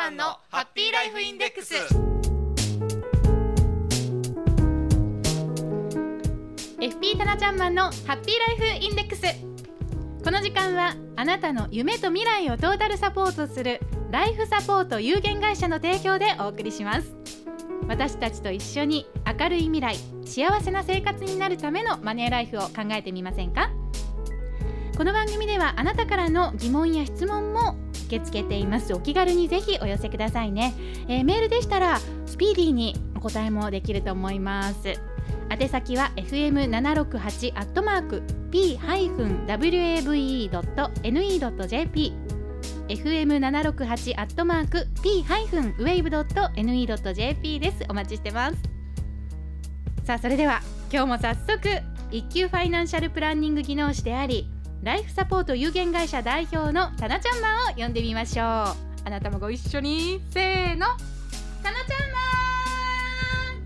マンのハッピーライフインデックス。FP タナちゃんマンのハッピーライフインデックス。この時間はあなたの夢と未来をトータルサポートするライフサポート有限会社の提供でお送りします。私たちと一緒に明るい未来幸せな生活になるためのマネーライフを考えてみませんか？この番組ではあなたからの疑問や質問も受け付けています。お気軽にぜひお寄せくださいね、えーメールでしたらスピーディーにお答えもできると思います。宛先は fm768 アットマーク p-wave.ne.jp fm768 アットマーク p-wave.ne.jp です。お待ちしてます。さあそれでは今日も早速一級ファイナンシャルプランニング技能士でありライフサポート有限会社代表のタナちゃんマンを呼んでみましょう。あなたもご一緒に。せーの。タナちゃん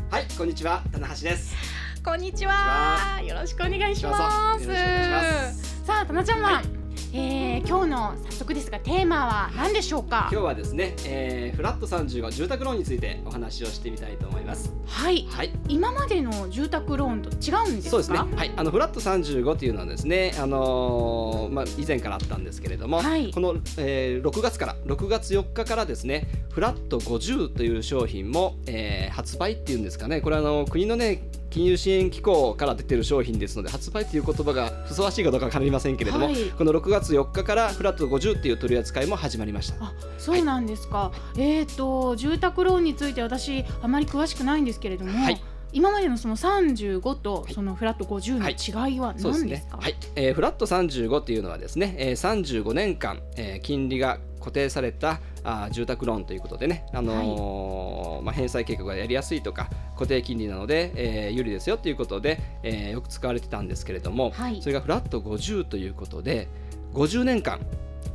マン。はい、こんにちは、棚橋です。こんにちは。よろしくお願いします。さあ、たなちゃんは、はいえー今日の早速ですがテーマは何でしょうか？今日はですね、えー、フラット35住宅ローンについてお話をしてみたいと思います。はい。はい。今までの住宅ローンと違うんですか？そうですね。はい、あのフラット35というのはですね、あのーまあ以前からあったんですけれども、はいこの、えー、6月から6月4日からですね、フラット50という商品も、えー発売っていうんですかね、これはあの国のね金融支援機構から出てる商品ですので発売という言葉がふさわしいかどうかわかりませんけれども、はいこの6月4日からフラット50っていう取り扱いも始まりました。あ、そうなんですか。えっ、と住宅ローンについて私あまり詳しくないんですけれども。はい今までのその35とそのフラット50の違いはそうですね何ですか。はい、えーフラット35っていうのはですね、えー、35年間、えー金利が固定されたあー住宅ローンということでね、あのーまあ、返済計画がやりやすいとか固定金利なので、えー有利ですよということで、えーよく使われてたんですけれども、はい。それがフラット50ということで50年間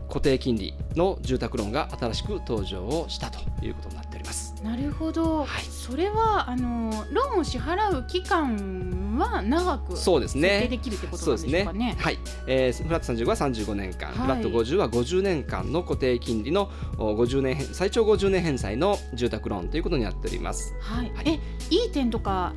固定金利の住宅ローンが新しく登場をしたということになっております。なるほど、はい。それはあのローンを支払う期間は長くそうですね。できるってことですね。ね。はい、えーフラット35は35年間、はい。フラット50は50年間の固定金利のお50年返最長50年返済の住宅ローンということになっております。はい。はい。えいい点とか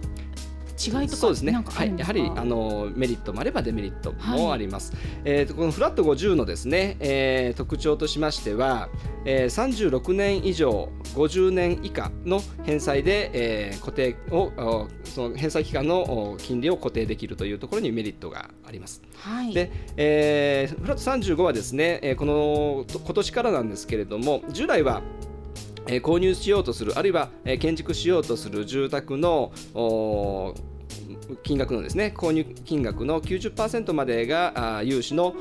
違いとかそうですね。なんかあはい、るんですか？やはりあのメリットもあればデメリットもあります。えーとこのフラット50のですね、えー特徴としましては、えー36年以上50年以下の返済で、えー固定をおその返済期間のお金利を固定できるというところにメリットがあります。はいで、えーフラット35はですね、えーこのと今年からなんですけれども従来はえー購入しようとするあるいは、えー建築しようとする住宅の金額のですね購入金額の90%までが融資の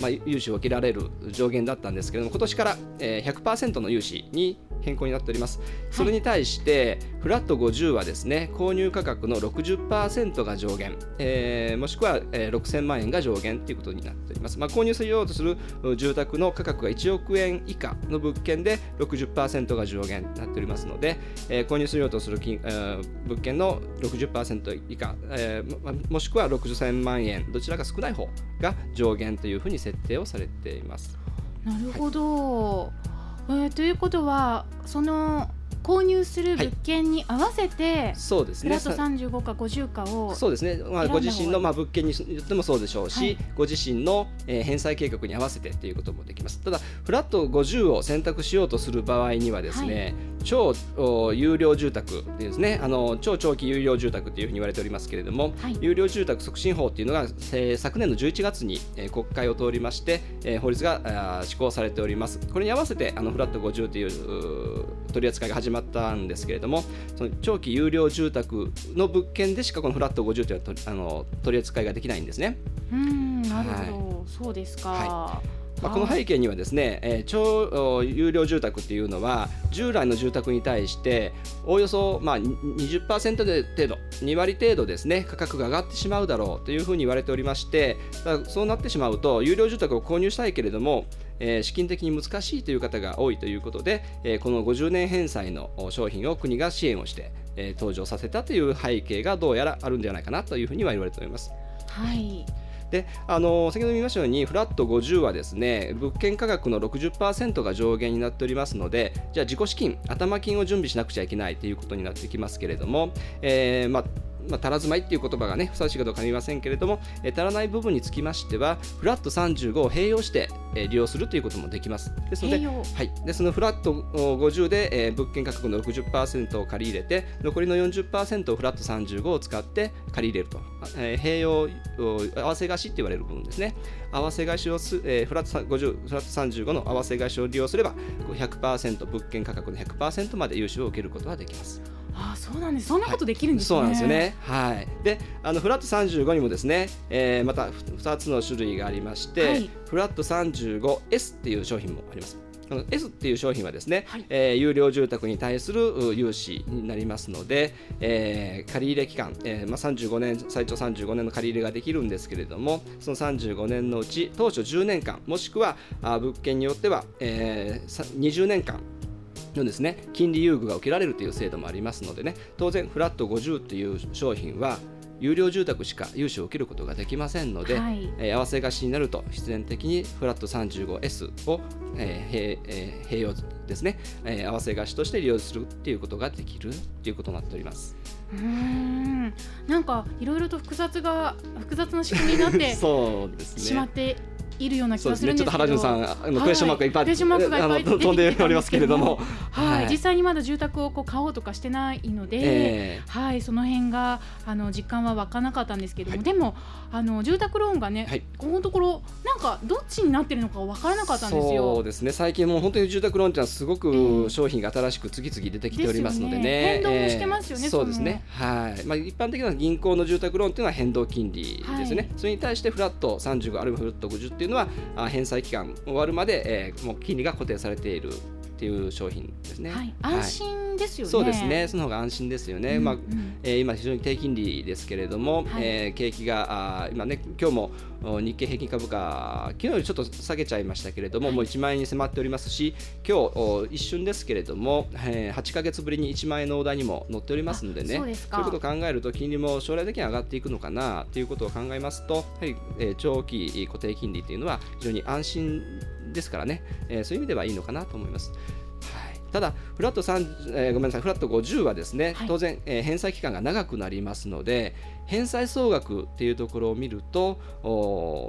まあ、融資を受けられる上限だったんですけれども今年から、え100%の融資に変更になっております。それに対して、フラット50はですね購入価格の60%が上限、えーもしくは、えー6000万円が上限ということになっております、まあ、購入しようとするう住宅の価格が1億円以下の物件で60%が上限になっておりますので、えー購入しようとする金、えー物件の60%以下、えーももしくは6000万円どちらか少ない方が上限というふうに設定をされています。なるほど、えーということはその購入する物件に合わせて、そうですね。フラット35か50かをそうですね、まあ、ご自身のまあ物件によってもそうでしょうし、はい。ご自身の、えー返済計画に合わせてということもできます。ただ、フラット50を選択しようとする場合にはですね、超お有料住宅ですね、あの超長期有料住宅というふうに言われておりますけれども、はい。有料住宅促進法っていうのが、えー昨年の11月に、えー国会を通りまして、えー法律が施行されております。これに合わせてあのフラット50という取り扱いが始まったんですけれども、その長期有料住宅の物件でしかこのフラット50というのはとあの取り扱いができないんですね。うんなるほど、そうですか、はまあ、この背景にはですね、えー超有料住宅っていうのは従来の住宅に対しておおよそまあ20%程度2割程度ですね価格が上がってしまうだろうというふうに言われておりましてそうなってしまうと有料住宅を購入したいけれどもえ資金的に難しいという方が多いということで、えこの50年返済の商品を国が支援をして、え登場させたという背景がどうやらあるんではないかなというふうには言われております。はい。であの先ほど見ましたようにフラット50はですね物件価格の60%が上限になっておりますのでじゃあ自己資金頭金を準備しなくちゃいけないということになってきますけれども、えーまあまあ、足らずまいっていう言葉がねふさわしいかどうかは言いませんけれども、えー、足らない部分につきましてはフラット35を併用して、えー、利用するということもできます。ですので,、はい、でそのフラット50で、えー、物件価格の60%を借り入れて残りの40%をフラット35を使って借り入れると、えー、併用合わせ貸しって言われる部分ですね。合わせ貸しをす、えー、フラット50フラット35の合わせ貸しを利用すれば100%物件価格の100%まで融資を受けることができますあそうなんです。そんなことできるんですね、はい、そうなんですよね。はい。であのフラット35にもですね、えー、また2つの種類がありまして、はい、フラット 35S っていう商品もあります。S っていう商品はですね、はい、えー、有料住宅に対する融資になりますので、えー、借入期間、えーまあ、35年最長35年の借り入れができるんですけれどもその35年のうち当初10年間もしくはあ物件によっては、えー、20年間のですね金利優遇が受けられるという制度もありますのでね当然フラット50という商品は有料住宅しか融資を受けることができませんので、はい、えー、合わせ貸しになると必然的にフラット 35S を、えーえー、併用ですね、えー、合わせ貸しとして利用するっていうことができるということになっております。うんなんかいろいろと複雑が複雑な仕組みになってそうです、ね、しまっているような気がするんですけど、ね、ちょっと原潤さんあのクエスチョンマークがいっぱい、クエスチョンマークがいっぱい飛んでおりますけれども、はい、実際にまだ住宅をこう買おうとかしてないので、えー、はいその辺があの実感は湧かなかったんですけども、はい、でもあの住宅ローンがね、はい、このところなんかどっちになってるのか分からなかったんですよ。そうですね。最近もう本当に住宅ローンってのはすごく商品が新しく次々出てきておりますのでね。変動もしてますよね。そうですね。はい。まあ一般的な銀行の住宅ローンっていうのは変動金利ですね。それに対してフラット35あるいはフラット50っていうのは返済期間終わるまで、えー、もう金利が固定されている。っていう商品ですね。はい、安心ですよね、そうですね。その方が安心ですよね。うんうん、まあ、えー、今非常に低金利ですけれども、はい、えー、景気があ今ね今日も日経平均株価昨日よりちょっと下げちゃいましたけれども、はい、もう1万円に迫っておりますし、今日一瞬ですけれども、えー、8か月ぶりに1万円の大台にも乗っておりますのでね、そういうことを考えると金利も将来的に上がっていくのかなということを考えますと、やはり、えー、長期固定金利というのは非常に安心ですからね、えー、そういう意味ではいいのかなと思います。ただ、フラット3、えー、ごめんなさい、フラット50はですね、はい、当然、えー、返済期間が長くなりますので、返済総額っていうところを見ると、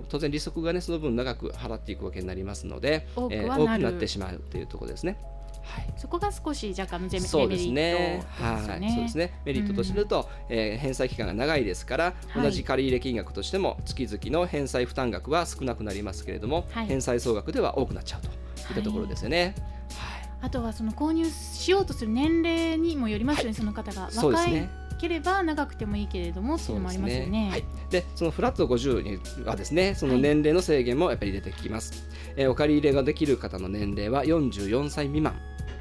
当然、利息がね、その分長く払っていくわけになりますので、多く,、えー、多くなってしまうというところですね。はい、そこが少し若干のデメリットそうですね。はい、そうですね。メリットとすると、うん、えー、返済期間が長いですから、同じ借入金額としても月々の返済負担額は少なくなりますけれども、はい、返済総額では多くなっちゃうといったところですよね。はい。あとはその購入しようとする年齢にもよりますよね、はい、その方が。若いければ長くてもいいけれどもっていうのもありますよね。はい、でそのフラット50にはですねその年齢の制限もやっぱり出てきます。はい、えー、お借り入れができる方の年齢は44歳未満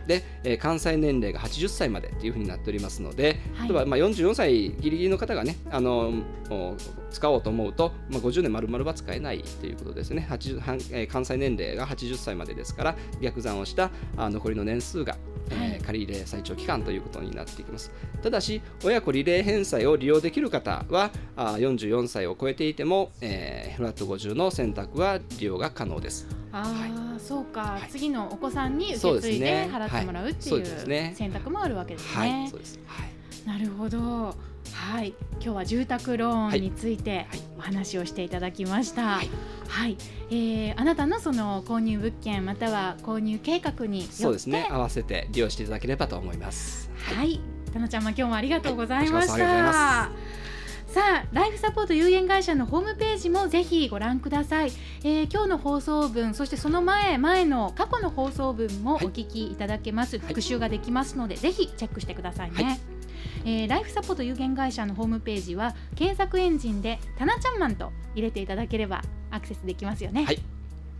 で、えー、関西年齢が80歳までというふうになっておりますので、はい、例えばまあ44歳ギリギリの方がねあの使おうと思うと、まあ、50年丸々は使えないということですね。80、えー、関西年齢が80歳までですから逆算をしたあ残りの年数がえー、借入最長期間ということになっていきます。ただし親子リレー返済を利用できる方はあ44歳を超えていても、えー、フラット50の選択は利用が可能ですああ、はい、そうか、はい、次のお子さんに受け継いで払ってもらうっていう選択もあるわけですね。なるほど。はい、今日は住宅ローンについてお話をしていただきました。はい、はい、えー、あなたのその購入物件または購入計画にそうですね、合わせて利用していただければと思います。はい、たなちゃんも今日もありがとうございました。さあライフサポート有限会社のホームページもぜひご覧ください、えー、今日の放送分そしてその前前の過去の放送分もお聞きいただけます、はい、復習ができますので、ぜひチェックしてくださいね、はい、えー、ライフサポート有限会社のホームページは検索エンジンでタナちゃんマンと入れていただければアクセスできますよね、はい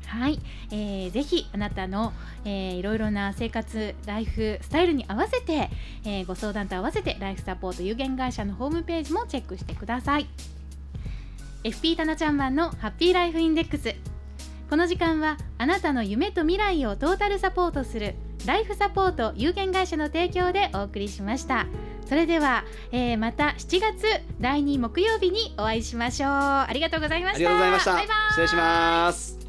はい、えー、ぜひあなたの、えー、いろいろな生活ライフスタイルに合わせて、えー、ご相談と合わせてライフサポート有限会社のホームページもチェックしてください。FP タナちゃんマンのハッピーライフインデックス。この時間はあなたの夢と未来をトータルサポートするライフサポート有限会社の提供でお送りしました。それでは、えー、また7月第2木曜日にお会いしましょう。ありがとうございました。ありがとうございました。バイバイ。失礼します